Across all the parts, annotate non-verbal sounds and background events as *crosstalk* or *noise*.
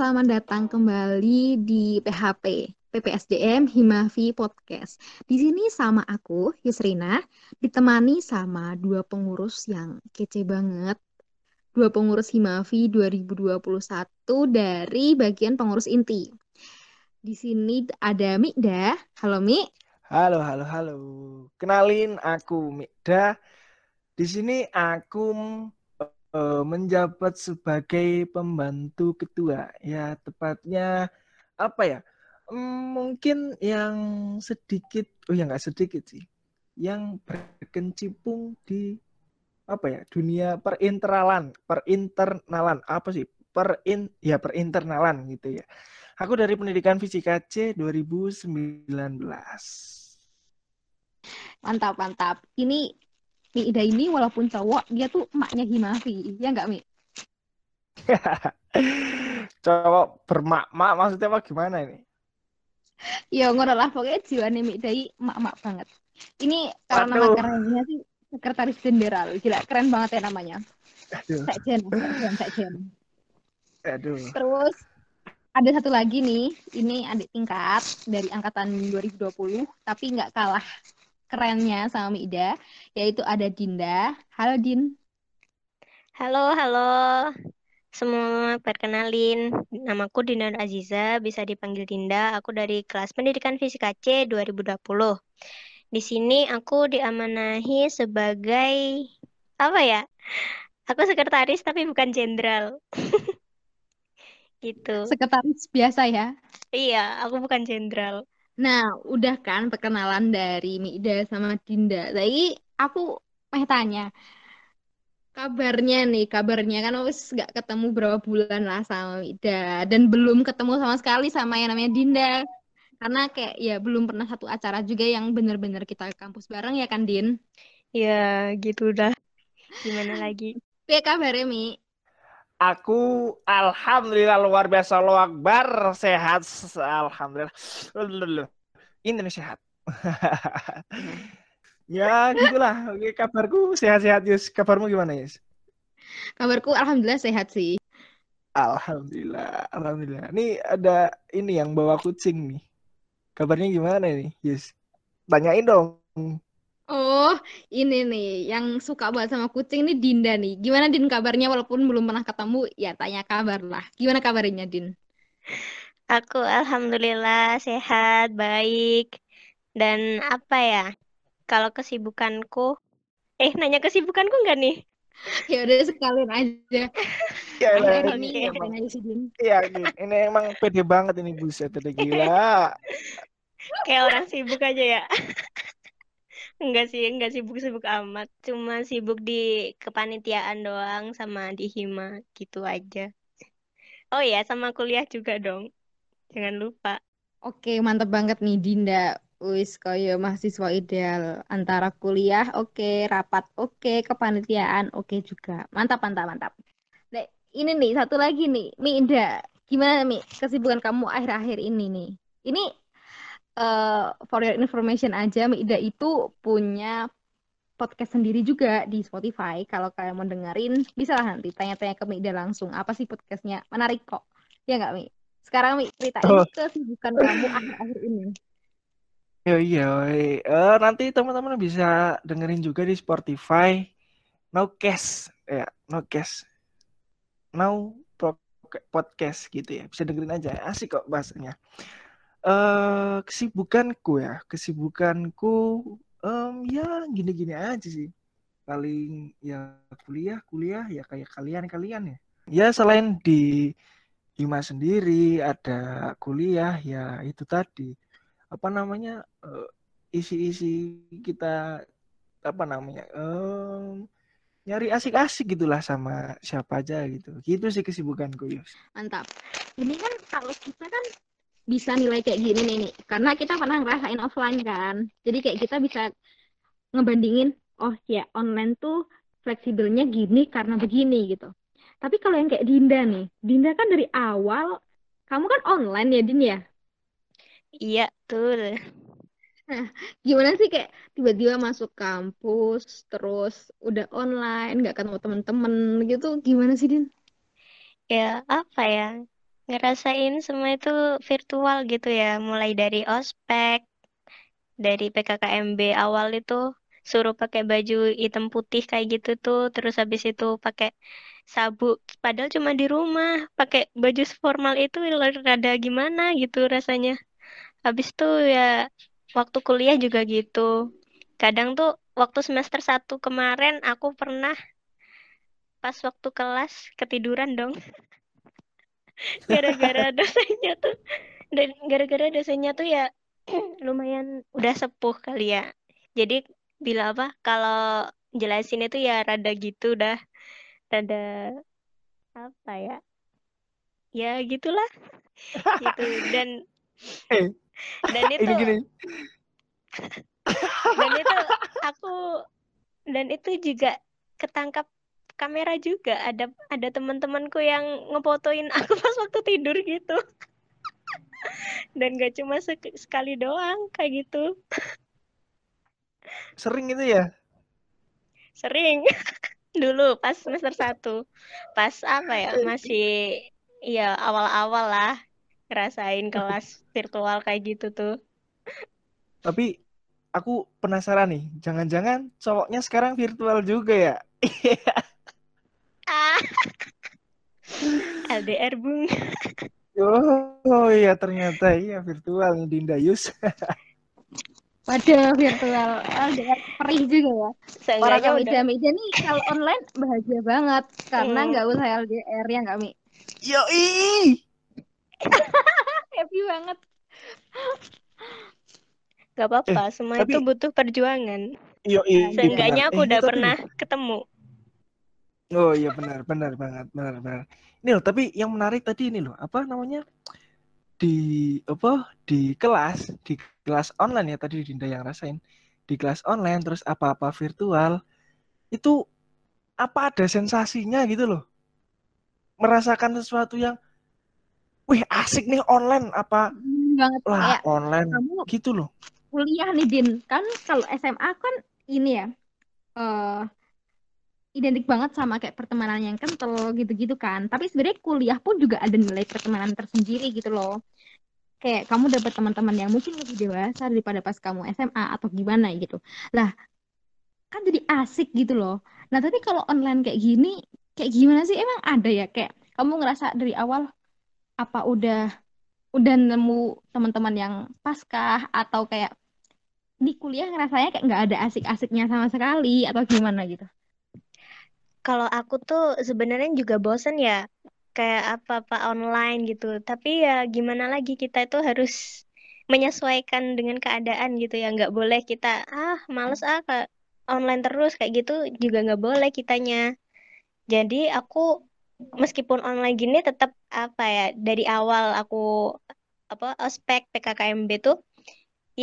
selamat datang kembali di PHP, PPSDM Himavi Podcast. Di sini sama aku, Yusrina, ditemani sama dua pengurus yang kece banget. Dua pengurus Himavi 2021 dari bagian pengurus inti. Di sini ada Mikda. Halo Mi. Halo, halo, halo. Kenalin aku Mikda. Di sini aku uh, menjabat sebagai pembantu ketua. Ya, tepatnya apa ya? Um, mungkin yang sedikit, oh ya nggak sedikit sih, yang berkecimpung di apa ya dunia perinternalan, perinternalan apa sih? Perin ya perinternalan gitu ya. Aku dari Pendidikan Fisika C 2019. Mantap, mantap. Ini Mi Ida ini walaupun cowok dia tuh emaknya Himafi ya nggak Mi? *laughs* Cowok bermak-mak maksudnya apa gimana ini? Ya ngono lah pokoknya jiwanya Mi Ida emak-emak banget. Ini kalau nama kerennya sih sekretaris jenderal. Gila keren banget ya namanya. Aduh. Sekjen, sekjen, sekjen. Aduh. Terus ada satu lagi nih, ini adik tingkat dari angkatan 2020, tapi nggak kalah kerennya sama Ida, yaitu ada Dinda. Halo Din. Halo, halo. Semua perkenalin, namaku Dinda Aziza, bisa dipanggil Dinda. Aku dari kelas Pendidikan Fisika C 2020. Di sini aku diamanahi sebagai apa ya? Aku sekretaris tapi bukan jenderal. *laughs* gitu. Sekretaris biasa ya? Iya, aku bukan jenderal. Nah, udah kan perkenalan dari Mida sama Dinda. Tapi aku mau tanya, kabarnya nih, kabarnya kan wis gak ketemu berapa bulan lah sama Mida dan belum ketemu sama sekali sama yang namanya Dinda. Karena kayak ya belum pernah satu acara juga yang bener-bener kita kampus bareng ya kan Din? Ya gitu dah. Gimana lagi? Kayak kabarnya Mi? Aku alhamdulillah luar biasa lo akbar sehat alhamdulillah. Ini sehat. *laughs* ya gitulah. Oke, kabarku sehat-sehat Yus. Kabarmu gimana Yus? Kabarku alhamdulillah sehat sih. Alhamdulillah, alhamdulillah. Ini ada ini yang bawa kucing nih. Kabarnya gimana nih, Yus? Tanyain dong. Oh, ini nih yang suka banget sama kucing nih Dinda nih. Gimana Din kabarnya walaupun belum pernah ketemu? Ya tanya kabar lah. Gimana kabarnya Din? Aku alhamdulillah sehat, baik. Dan apa ya? Kalau kesibukanku eh nanya kesibukanku enggak nih? ya udah sekalian aja. Ya, ini, ini, Iya, ini emang pede banget ini buset, udah gila. Kayak orang sibuk aja ya. Enggak sih, enggak sibuk-sibuk amat. Cuma sibuk di kepanitiaan doang sama di Hima gitu aja. Oh ya, sama kuliah juga dong. Jangan lupa. Oke, mantap banget nih Dinda. Wis kaya mahasiswa ideal antara kuliah oke, rapat oke, kepanitiaan oke juga. Mantap, mantap, mantap. Nah, ini nih satu lagi nih, Mi Indah. Gimana Mi kesibukan kamu akhir-akhir ini nih? Ini uh, for your information aja, Ida itu punya podcast sendiri juga di Spotify. Kalau kalian mau dengerin, bisa lah nanti tanya-tanya ke Ida langsung. Apa sih podcastnya? Menarik kok. Ya nggak, Mi? Sekarang Mi, ceritain oh. kesibukan kamu akhir-akhir ini. Ya iya, uh, nanti teman-teman bisa dengerin juga di Spotify. No case, ya, no case. Now podcast gitu ya. Bisa dengerin aja. Asik kok bahasanya uh, kesibukanku ya, kesibukanku um, ya gini-gini aja sih. Paling ya kuliah, kuliah ya kayak kalian-kalian ya. Ya selain di Hima sendiri ada kuliah ya itu tadi. Apa namanya uh, isi-isi kita apa namanya um, nyari asik-asik gitulah sama siapa aja gitu. Gitu sih kesibukanku Yus. Mantap. Ini kan kalau kita kan bisa nilai kayak gini nih, nih. Karena kita pernah ngerasain offline kan. Jadi kayak kita bisa ngebandingin oh ya online tuh fleksibelnya gini karena begini gitu. Tapi kalau yang kayak Dinda nih Dinda kan dari awal kamu kan online ya Din ya? Iya tuh Nah, gimana sih kayak tiba-tiba masuk kampus, terus udah online, nggak ketemu temen-temen gitu, gimana sih, Din? Ya, apa ya? Ngerasain semua itu virtual gitu ya, mulai dari ospek, dari PKKMB awal itu suruh pakai baju hitam putih kayak gitu tuh, terus habis itu pakai sabuk, padahal cuma di rumah, pakai baju formal itu rada gimana gitu rasanya. Habis itu ya waktu kuliah juga gitu. Kadang tuh waktu semester 1 kemarin aku pernah pas waktu kelas ketiduran dong. Gara-gara dosennya tuh dan gara-gara dosennya tuh ya *clears throat* lumayan udah sepuh kali ya. Jadi bila apa kalau jelasin itu ya rada gitu dah rada apa ya ya gitulah gitu dan *laughs* Eh, dan itu ini gini. *laughs* dan itu aku dan itu juga ketangkap kamera juga. Ada ada teman-temanku yang ngefotoin *laughs* aku pas waktu tidur gitu. *laughs* Dan gak cuma sek- sekali doang kayak gitu. Sering itu ya? sering. *laughs* Dulu pas semester 1 pas apa ya? Masih ya awal-awal lah ngerasain kelas virtual kayak gitu tuh. Tapi aku penasaran nih, jangan-jangan cowoknya sekarang virtual juga ya? *laughs* LDR bung Oh, oh iya ternyata iya virtual nih Dinda Yus. *laughs* Waduh, virtual. LDR perih juga ya. Orang seenggaknya kami udah meja nih kalau online bahagia banget karena Hmm. nggak usah LDR ya nggak Mi? Yo *laughs* Happy banget. gak apa-apa semua tapi- itu butuh perjuangan Yo seenggaknya aku udah pernah ketemu Oh iya benar benar banget benar benar. Ini loh tapi yang menarik tadi ini loh apa namanya di apa di kelas di kelas online ya tadi Dinda yang rasain. Di kelas online terus apa-apa virtual itu apa ada sensasinya gitu loh. Merasakan sesuatu yang wih asik nih online apa Hmm, banget. Lah kayak online kamu gitu loh. kuliah nih Din. Kan kalau SMA kan ini ya eh identik banget sama kayak pertemanan yang kental gitu-gitu kan. Tapi sebenarnya kuliah pun juga ada nilai pertemanan tersendiri gitu loh. Kayak kamu dapat teman-teman yang mungkin lebih dewasa daripada pas kamu SMA atau gimana gitu. Lah kan jadi asik gitu loh. Nah tapi kalau online kayak gini kayak gimana sih? Emang ada ya? Kayak kamu ngerasa dari awal apa udah udah nemu teman-teman yang paskah atau kayak di kuliah ngerasanya kayak nggak ada asik-asiknya sama sekali? Atau gimana gitu kalau aku tuh sebenarnya juga bosen ya kayak apa-apa online gitu. Tapi ya gimana lagi kita itu harus menyesuaikan dengan keadaan gitu ya. Nggak boleh kita ah males ah ke online terus kayak gitu juga nggak boleh kitanya. Jadi aku meskipun online gini tetap apa ya dari awal aku apa ospek PKKMB tuh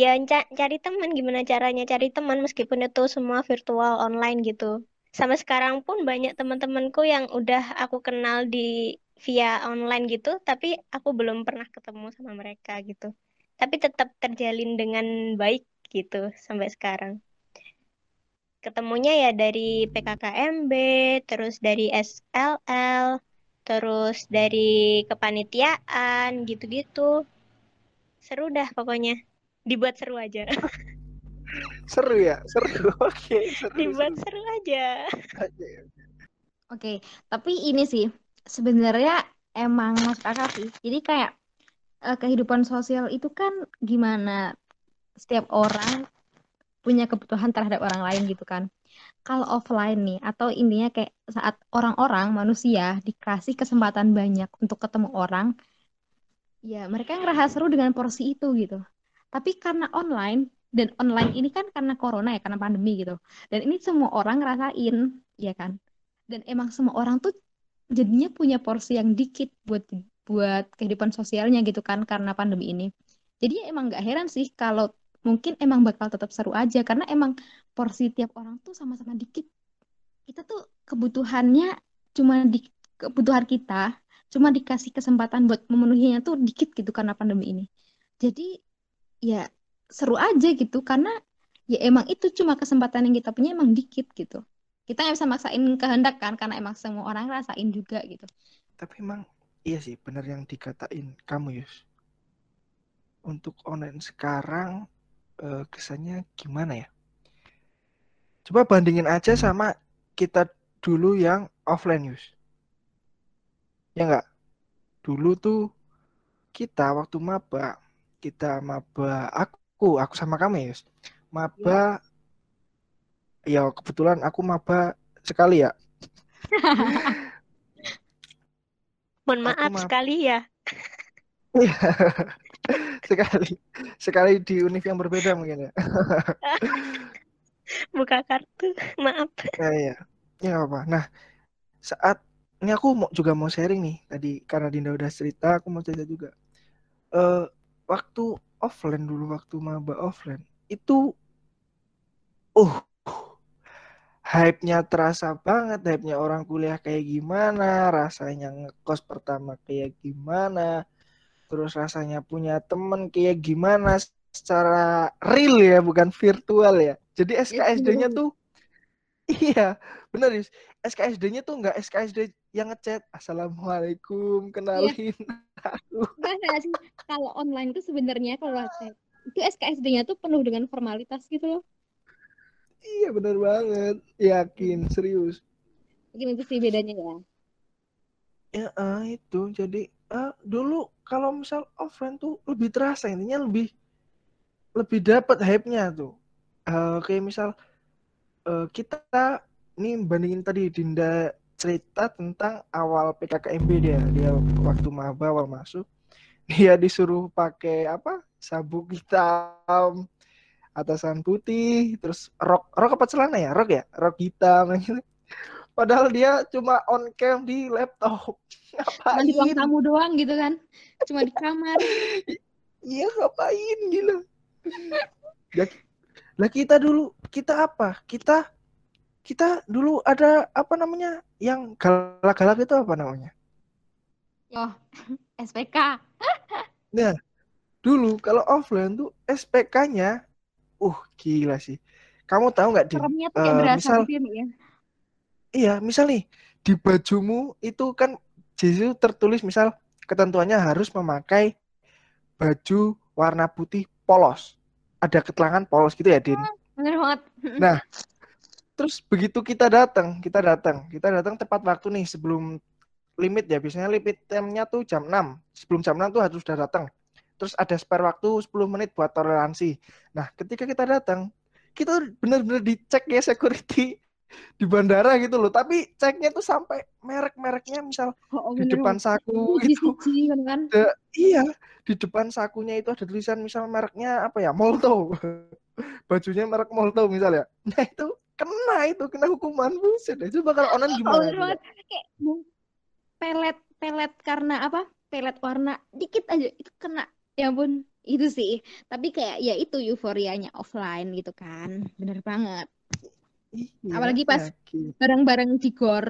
ya ca- cari teman gimana caranya cari teman meskipun itu semua virtual online gitu sampai sekarang pun banyak teman-temanku yang udah aku kenal di via online gitu tapi aku belum pernah ketemu sama mereka gitu. Tapi tetap terjalin dengan baik gitu sampai sekarang. Ketemunya ya dari PKKMB terus dari SLL terus dari kepanitiaan gitu-gitu. Seru dah pokoknya. Dibuat seru aja *laughs* seru ya seru *laughs* oke seru, dibuat seru. seru aja Oke. Oke, tapi ini sih sebenarnya emang masuk akal sih. Jadi kayak eh, kehidupan sosial itu kan gimana setiap orang punya kebutuhan terhadap orang lain gitu kan. Kalau offline nih atau intinya kayak saat orang-orang manusia dikasih kesempatan banyak untuk ketemu orang, ya mereka ngerasa seru dengan porsi itu gitu. Tapi karena online dan online ini kan karena corona ya, karena pandemi gitu. Dan ini semua orang ngerasain, ya kan? dan emang semua orang tuh jadinya punya porsi yang dikit buat buat kehidupan sosialnya gitu kan karena pandemi ini. Jadi ya emang nggak heran sih kalau mungkin emang bakal tetap seru aja karena emang porsi tiap orang tuh sama-sama dikit. Kita tuh kebutuhannya cuma di kebutuhan kita cuma dikasih kesempatan buat memenuhinya tuh dikit gitu karena pandemi ini. Jadi ya seru aja gitu karena ya emang itu cuma kesempatan yang kita punya emang dikit gitu. Kita nggak bisa maksain kehendak kan karena emang semua orang rasain juga gitu. Tapi emang iya sih benar yang dikatain kamu Yus. Untuk online sekarang eh, kesannya gimana ya? Coba bandingin aja sama kita dulu yang offline Yus. Ya enggak dulu tuh kita waktu maba kita maba aku aku sama kamu ya maba ya kebetulan aku maba sekali ya *laughs* Mohon Aku maaf maaf. sekali ya. Iya. *laughs* sekali sekali di univ yang berbeda mungkin ya *laughs* Buka kartu. Maaf. ya ya ya nggak apa nah saat ini aku mau juga mau sharing nih tadi karena Dinda udah cerita aku mau cerita juga eh waktu offline dulu waktu maba offline. Itu uh hype-nya terasa banget hype-nya orang kuliah kayak gimana rasanya ngekos pertama kayak gimana terus rasanya punya temen kayak gimana secara real ya bukan virtual ya. Jadi SKSD-nya tuh iya bener Yus. SKSD-nya tuh nggak SKSD yang ngechat assalamualaikum kenalin aku. *laughs* Enggak enggak sih kalau online tuh sebenarnya kalau chat itu SKSD-nya tuh penuh dengan formalitas gitu loh. iya bener banget. Yakin serius. Mungkin itu sih bedanya ya. ya eh, itu. Jadi eh, dulu kalau misal offline tuh lebih terasa intinya lebih lebih dapat hype-nya tuh. Eh, kayak misal eh, kita nih bandingin tadi Dinda cerita tentang awal PKKMB dia. Dia waktu maba awal masuk dia disuruh pakai apa? Sabuk hitam atasan putih terus rok rok apa celana ya? Rok ya? Rok hitam *laughs* gitu. Padahal dia cuma on cam di laptop. *laughs* Cuma di ruang ngapain? tamu doang gitu kan. Cuma di kamar. *laughs* iya ngapain gila lah, lah kita dulu kita apa? Kita kita dulu ada apa namanya yang galak-galak itu apa namanya Yo, *laughs* SPK. *laughs* dulu kalau offline tuh SPK-nya uh gila sih kamu tahu nggak Eh, berasa misal gitu ya, ya. iya misal nih di bajumu itu kan jadi tertulis misal ketentuannya harus memakai baju warna putih polos ada keterangan polos gitu ya Din Bener banget. Terus begitu kita datang, kita datang, kita datang tepat waktu nih sebelum limit ya. Biasanya limit time-nya tuh jam 6. Sebelum jam 6 tuh harus sudah datang. Terus ada spare waktu 10 menit buat toleransi. Nah, ketika kita datang, kita benar-benar dicek ya security *laughs* di bandara gitu loh. Tapi ceknya tuh sampai merek-mereknya misal Oh, oh, di bener depan saku Siji, itu siji, kan kan. ada- iya, di depan sakunya itu ada tulisan misal mereknya apa ya? Molto. *laughs* Bajunya merek Molto misal ya. Nah, itu kena itu, kena hukuman buset. Itu bakal Oh, gimana? coba? banget. Kayak pelet pelet karena apa? Pelet warna dikit aja itu kena. Ya ampun, itu sih. Tapi kayak ya itu euforianya offline gitu kan. Bener banget. Iya, Apalagi pas bareng-bareng di GOR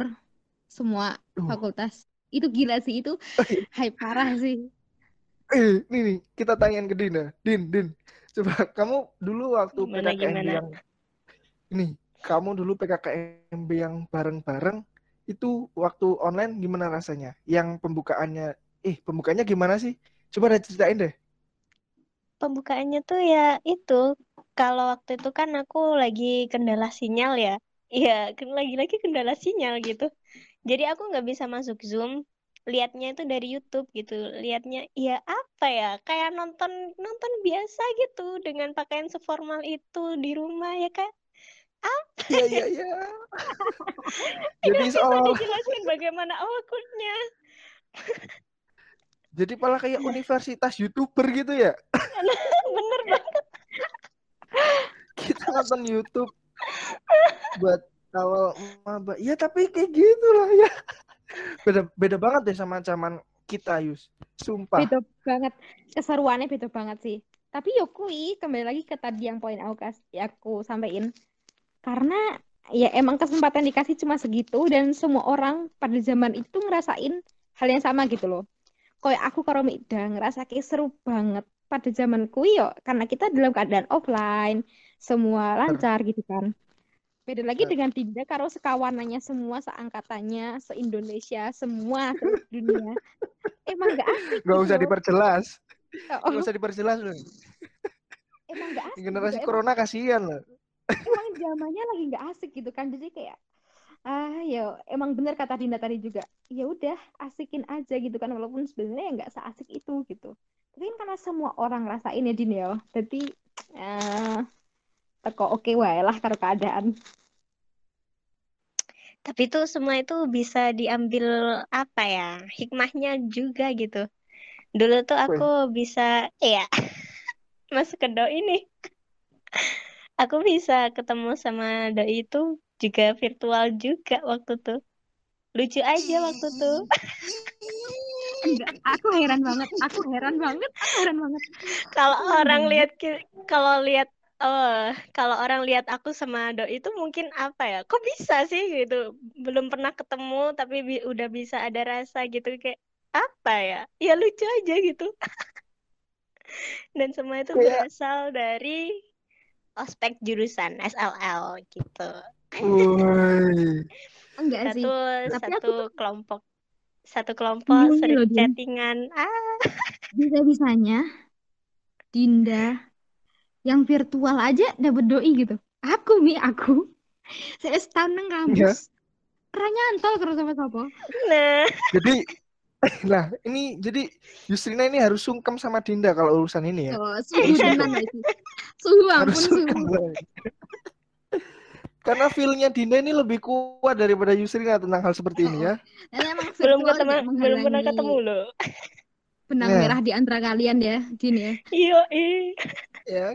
semua Duh. fakultas. Itu gila sih, itu *laughs* hype parah sih. Eh, nih nih, kita tanyain ke Dina. Din, Din. Coba kamu dulu waktu Gimana, PKKMB gimana? yang ini, kamu dulu PKKMB yang bareng-bareng itu waktu online gimana rasanya? Yang pembukaannya, eh pembukaannya gimana sih? Coba deh ceritain deh. Pembukaannya tuh ya itu. Kalau waktu itu kan aku lagi kendala sinyal ya. Iya, lagi-lagi kendala sinyal gitu. Jadi aku nggak bisa masuk Zoom. Lihatnya itu dari YouTube gitu. Lihatnya ya apa ya? Kayak nonton nonton biasa gitu dengan pakaian seformal itu di rumah ya kan. Iya, iya, iya. *laughs* Jadi bisa seolah dijelaskan bagaimana awkwardnya. jadi malah kayak universitas YouTuber gitu ya. *laughs* Bener banget. Kita nonton YouTube buat awal maba. Ya tapi kayak gitulah ya. Beda beda banget deh sama zaman kita, Yus. Sumpah. Beda banget. Keseruannya beda banget sih. Tapi yo kui kembali lagi ke tadi yang poin aku aku sampein. Karena ya emang kesempatan dikasih cuma segitu dan semua orang pada zaman itu ngerasain hal yang sama gitu loh. Kayak aku karo Mikda ngerasa kayak seru banget pada zamanku yo karena kita dalam keadaan offline, semua lancar gitu kan. Beda lagi dengan Dinda karo sekawanannya semua seangkatannya, se-Indonesia, semua seluruh dunia. Emang gak asik Gak gitu usah diperjelas. Oh, Gak usah diperjelas loh. emang gak asik Generasi gitu. Corona kasihan loh. emang zamannya lagi gak asik gitu kan. Jadi kayak ah ya emang bener kata Dinda tadi juga. Ya udah asikin aja gitu kan walaupun sebenarnya nggak seasik itu gitu. Tapi kan karena semua orang rasain ya Din ya. Jadi eh teko oke wae lah karo keadaan. Tapi itu semua itu bisa diambil apa ya? Hikmahnya juga gitu. Dulu tuh aku bisa ya *laughs* masuk ke doi ini. Aku bisa ketemu sama doi itu juga virtual juga waktu tuh. Lucu aja waktu tuh. Enggak, aku heran banget. Aku heran banget. Aku heran banget. Kalau orang lihat kalau lihat oh, kalau orang lihat aku sama doi itu mungkin apa ya? Kok bisa sih gitu? Belum pernah ketemu tapi bi- udah bisa ada rasa gitu kayak apa ya? Ya lucu aja gitu. *laughs* Dan semua itu berasal dari ospek jurusan SLL gitu. Woi. *laughs* Enggak sih. Satu Tapi satu aku kelompok satu kelompok Bingung sering loh, chattingan. Ah, *laughs* bisa-bisanya Dinda yang virtual aja dapet doi gitu. Aku mi aku. *laughs* Saya setahun nang kampus. Ra nyantol karo sapa-sapa. nah, Jadi *laughs* Nah, ini jadi Yusrina ini harus sungkem sama Dinda kalau urusan ini ya. Oh, suhu itu. Suhu ampun suhu. *laughs* Karena feel-nya Dinda ini lebih kuat daripada Yusrina tentang hal seperti ini ya. *laughs* Belum ketemu nggak belum pernah ketemu loh. benang Ya. merah di antara kalian ya, Din ya. Iya, eh. Ya.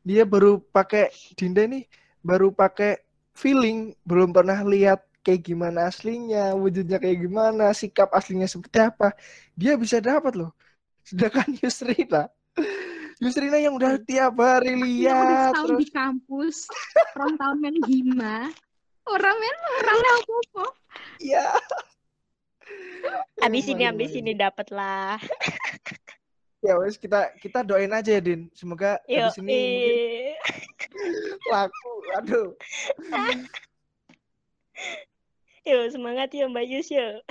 Dia baru pakai Dinda ini baru pakai feeling, belum pernah lihat kayak gimana aslinya, wujudnya kayak gimana, sikap aslinya seperti apa. Dia bisa dapat loh. Sedangkan *laughs* Yusrina Yusrina yang udah tiap hari udah lihat terus di kampus, orang tahun men hima. Orang men orang apa ya. Abis ini Emang, abis ini dapet lah. Ya wes kita kita doain aja ya Din. Semoga Yo, habis ini mungkin laku. Aduh. *laughs* Yo, semangat ya Mbak Yus yo.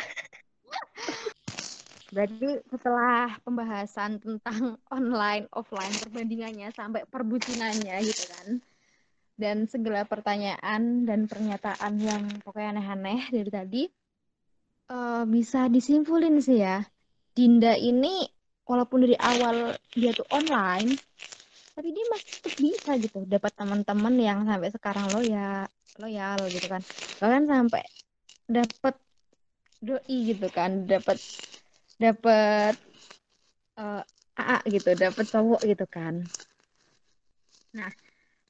Berarti setelah pembahasan tentang online offline perbandingannya sampai perbucinannya gitu kan. Dan segala pertanyaan dan pernyataan yang pokoknya aneh-aneh dari tadi eh, bisa disimpulin sih ya. Dinda ini walaupun dari awal dia tuh online tapi dia masih tetap bisa gitu dapat teman-teman yang sampai sekarang loyal loyal gitu kan bahkan sampai dapat doi gitu kan dapat dapat eh, AA gitu dapat cowok gitu kan. Nah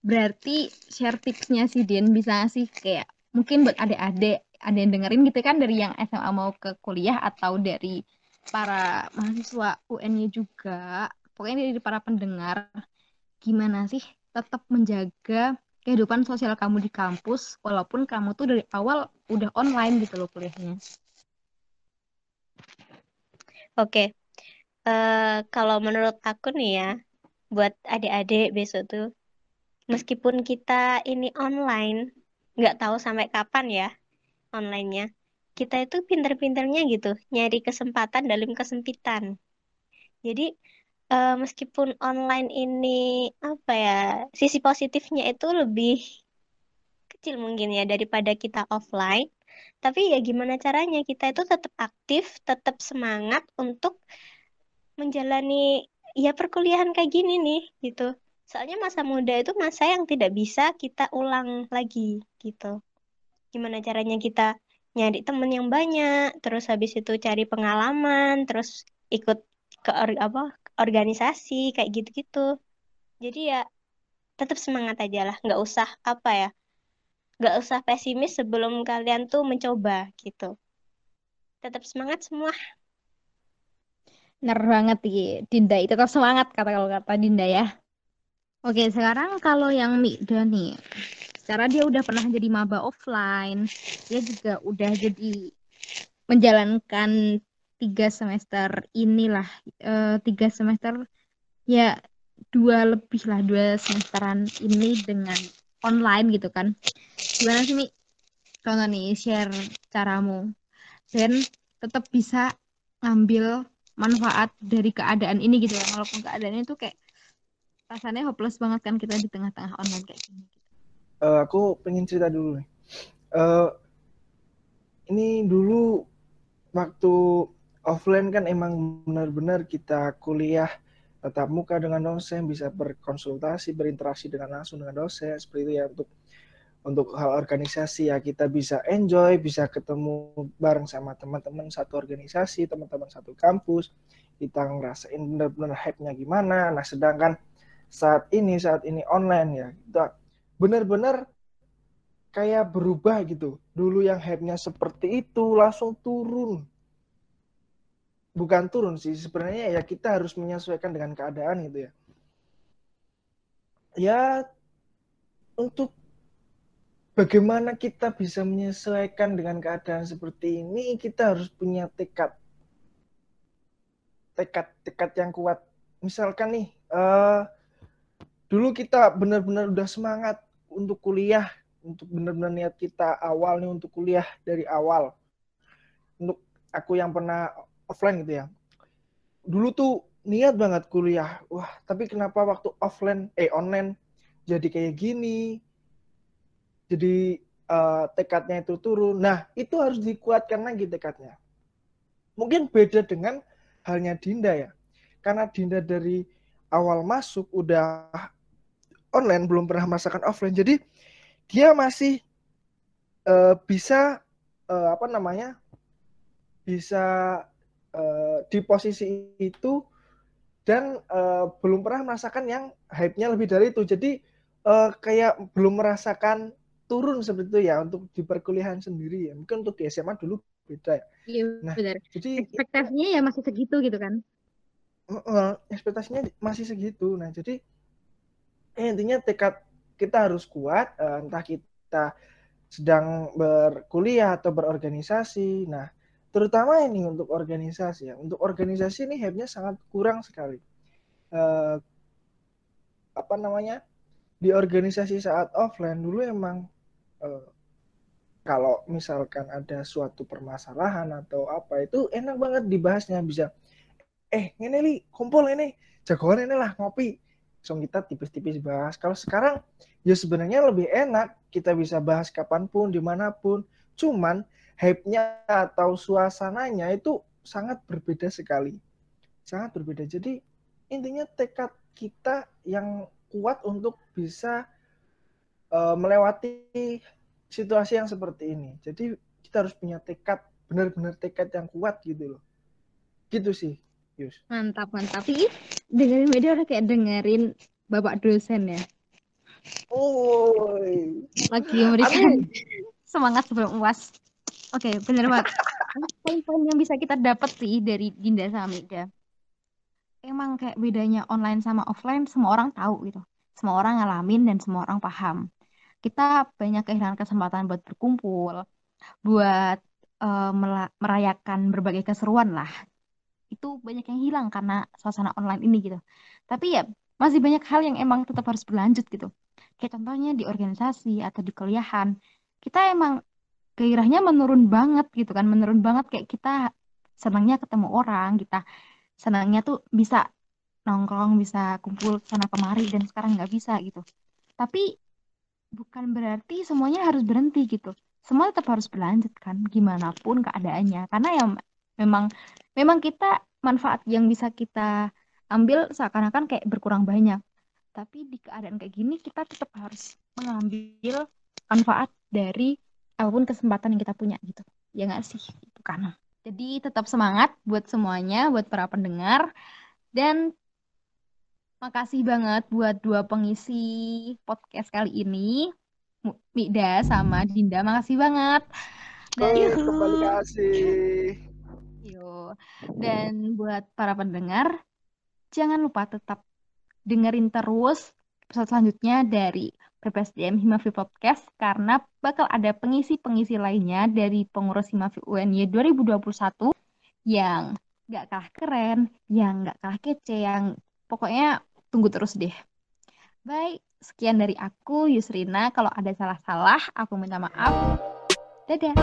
berarti share tipsnya si Din bisa sih kayak mungkin buat adik-adik ada yang dengerin gitu kan dari yang SMA mau ke kuliah atau dari para mahasiswa UN-nya juga. Pokoknya dari para pendengar gimana sih tetap menjaga kehidupan sosial kamu di kampus walaupun kamu tuh dari awal udah online gitu loh kuliahnya Oke. Eh kalau menurut aku nih ya, buat adik-adik besok tuh, meskipun kita ini online, nggak tahu sampai kapan ya online-nya, kita itu pinter-pinternya gitu, nyari kesempatan dalam kesempitan. Jadi eh, meskipun online ini apa ya, sisi positifnya itu lebih kecil mungkin ya daripada kita offline. Tapi ya gimana caranya kita itu tetap aktif, tetap semangat untuk menjalani ya perkuliahan kayak gini nih gitu. Soalnya masa muda itu masa yang tidak bisa kita ulang lagi gitu. Gimana caranya kita nyari temen yang banyak, terus habis itu cari pengalaman, terus ikut ke apa organisasi kayak gitu-gitu. Jadi ya tetap semangat aja lah, nggak usah apa ya, nggak usah pesimis sebelum kalian tuh mencoba gitu. Tetap semangat semua. Bener banget ya, Dinda. Tetap semangat kata kalau kata Dinda ya. Oke, sekarang kalau yang Mikda nih, secara dia udah pernah jadi maba offline, dia juga udah jadi menjalankan tiga semester inilah, eh, tiga semester ya dua lebih lah dua semesteran ini dengan online gitu kan. Gimana sih Mi? Contoh nih share caramu. Dan tetap bisa ngambil manfaat dari keadaan ini gitu kan. Walaupun keadaannya itu kayak rasanya hopeless banget kan kita di tengah-tengah online kayak gini uh, aku pengen cerita dulu uh, ini dulu waktu offline kan emang benar-benar kita kuliah tatap muka dengan dosen, bisa berkonsultasi, berinteraksi dengan langsung dengan dosen, seperti itu ya untuk untuk hal organisasi ya kita bisa enjoy, bisa ketemu bareng sama teman-teman satu organisasi, teman-teman satu kampus, kita ngerasain benar-benar hype-nya gimana. Nah, sedangkan saat ini saat ini online ya, kita benar-benar kayak berubah gitu. Dulu yang hype-nya seperti itu langsung turun bukan turun sih. Sebenarnya ya kita harus menyesuaikan dengan keadaan gitu ya. Ya untuk bagaimana kita bisa menyesuaikan dengan keadaan seperti ini kita harus punya tekad. Tekad tekad yang kuat. Misalkan nih uh, dulu kita benar-benar udah semangat untuk kuliah untuk benar-benar niat kita awal nih untuk kuliah dari awal. Untuk aku yang pernah offline gitu ya. Dulu tuh niat banget kuliah. Wah, tapi kenapa waktu offline eh online jadi kayak gini? Jadi uh, tekadnya itu turun. Nah, itu harus dikuatkan lagi tekadnya. Mungkin beda dengan halnya Dinda ya. Karena Dinda dari awal masuk udah online belum pernah merasakan offline. Jadi dia masih uh, bisa uh, apa namanya? bisa uh, di posisi itu dan uh, belum pernah merasakan yang hype-nya lebih dari itu. Jadi uh, kayak belum merasakan turun seperti itu ya untuk di perkuliahan sendiri ya. Mungkin untuk di SMA dulu beda ya. Iya, nah, benar. Jadi ekspektasinya ya masih segitu gitu kan. Uh, ekspektasinya masih segitu. Nah, jadi eh, intinya tekad kita harus kuat uh, entah kita sedang berkuliah atau berorganisasi. Nah, terutama ini untuk organisasi ya. Untuk organisasi ini hype-nya sangat kurang sekali. Uh, apa namanya? Di organisasi saat offline dulu emang uh, kalau misalkan ada suatu permasalahan atau apa itu enak banget dibahasnya bisa eh ini li kumpul ini jagoan ini lah ngopi so kita tipis-tipis bahas kalau sekarang ya sebenarnya lebih enak kita bisa bahas kapan pun di mana pun cuman hype-nya atau suasananya itu sangat berbeda sekali. Sangat berbeda. Jadi intinya tekad kita yang kuat untuk bisa uh, melewati situasi yang seperti ini. Jadi kita harus punya tekad, benar-benar tekad yang kuat gitu loh. Gitu sih, Yus. Mantap, mantap. Tapi dengerin media udah kayak dengerin Bapak dosen ya. Oh. Lagi memberikan semangat sebelum UAS. Oke, okay, bener banget. Poin-poin yang bisa kita dapat sih dari Dinda sama Mida. Emang kayak bedanya online sama offline, semua orang tahu gitu. Semua orang ngalamin dan semua orang paham. Kita banyak kehilangan kesempatan buat berkumpul, buat uh, merayakan berbagai keseruan lah. Itu banyak yang hilang karena suasana online ini gitu. Tapi ya masih banyak hal yang emang tetap harus berlanjut gitu. Kayak contohnya di organisasi atau di kuliahan, kita emang gairahnya menurun banget gitu kan menurun banget kayak kita senangnya ketemu orang kita senangnya tuh bisa nongkrong bisa kumpul sana kemari dan sekarang nggak bisa gitu. Tapi bukan berarti semuanya harus berhenti gitu. Semua tetap harus berlanjut kan gimana pun keadaannya. Karena ya memang memang kita manfaat yang bisa kita ambil seakan-akan kayak berkurang banyak. Tapi di keadaan kayak gini kita tetap harus mengambil manfaat dari apa pun kesempatan yang kita punya gitu. Ya nggak sih? Itu kan. Jadi tetap semangat buat semuanya buat para pendengar. Dan makasih banget buat dua pengisi podcast kali ini. Mida sama Dinda makasih banget. Dan oh, kembali kasih. Yo. Dan buat para pendengar, jangan lupa tetap dengerin terus episode selanjutnya dari PPSDM Himafi Podcast karena bakal ada pengisi-pengisi lainnya dari pengurus Himafi UNY 2021 yang gak kalah keren, yang gak kalah kece, yang pokoknya tunggu terus deh. Baik, sekian dari aku Yusrina. Kalau ada salah-salah, aku minta maaf. Dadah.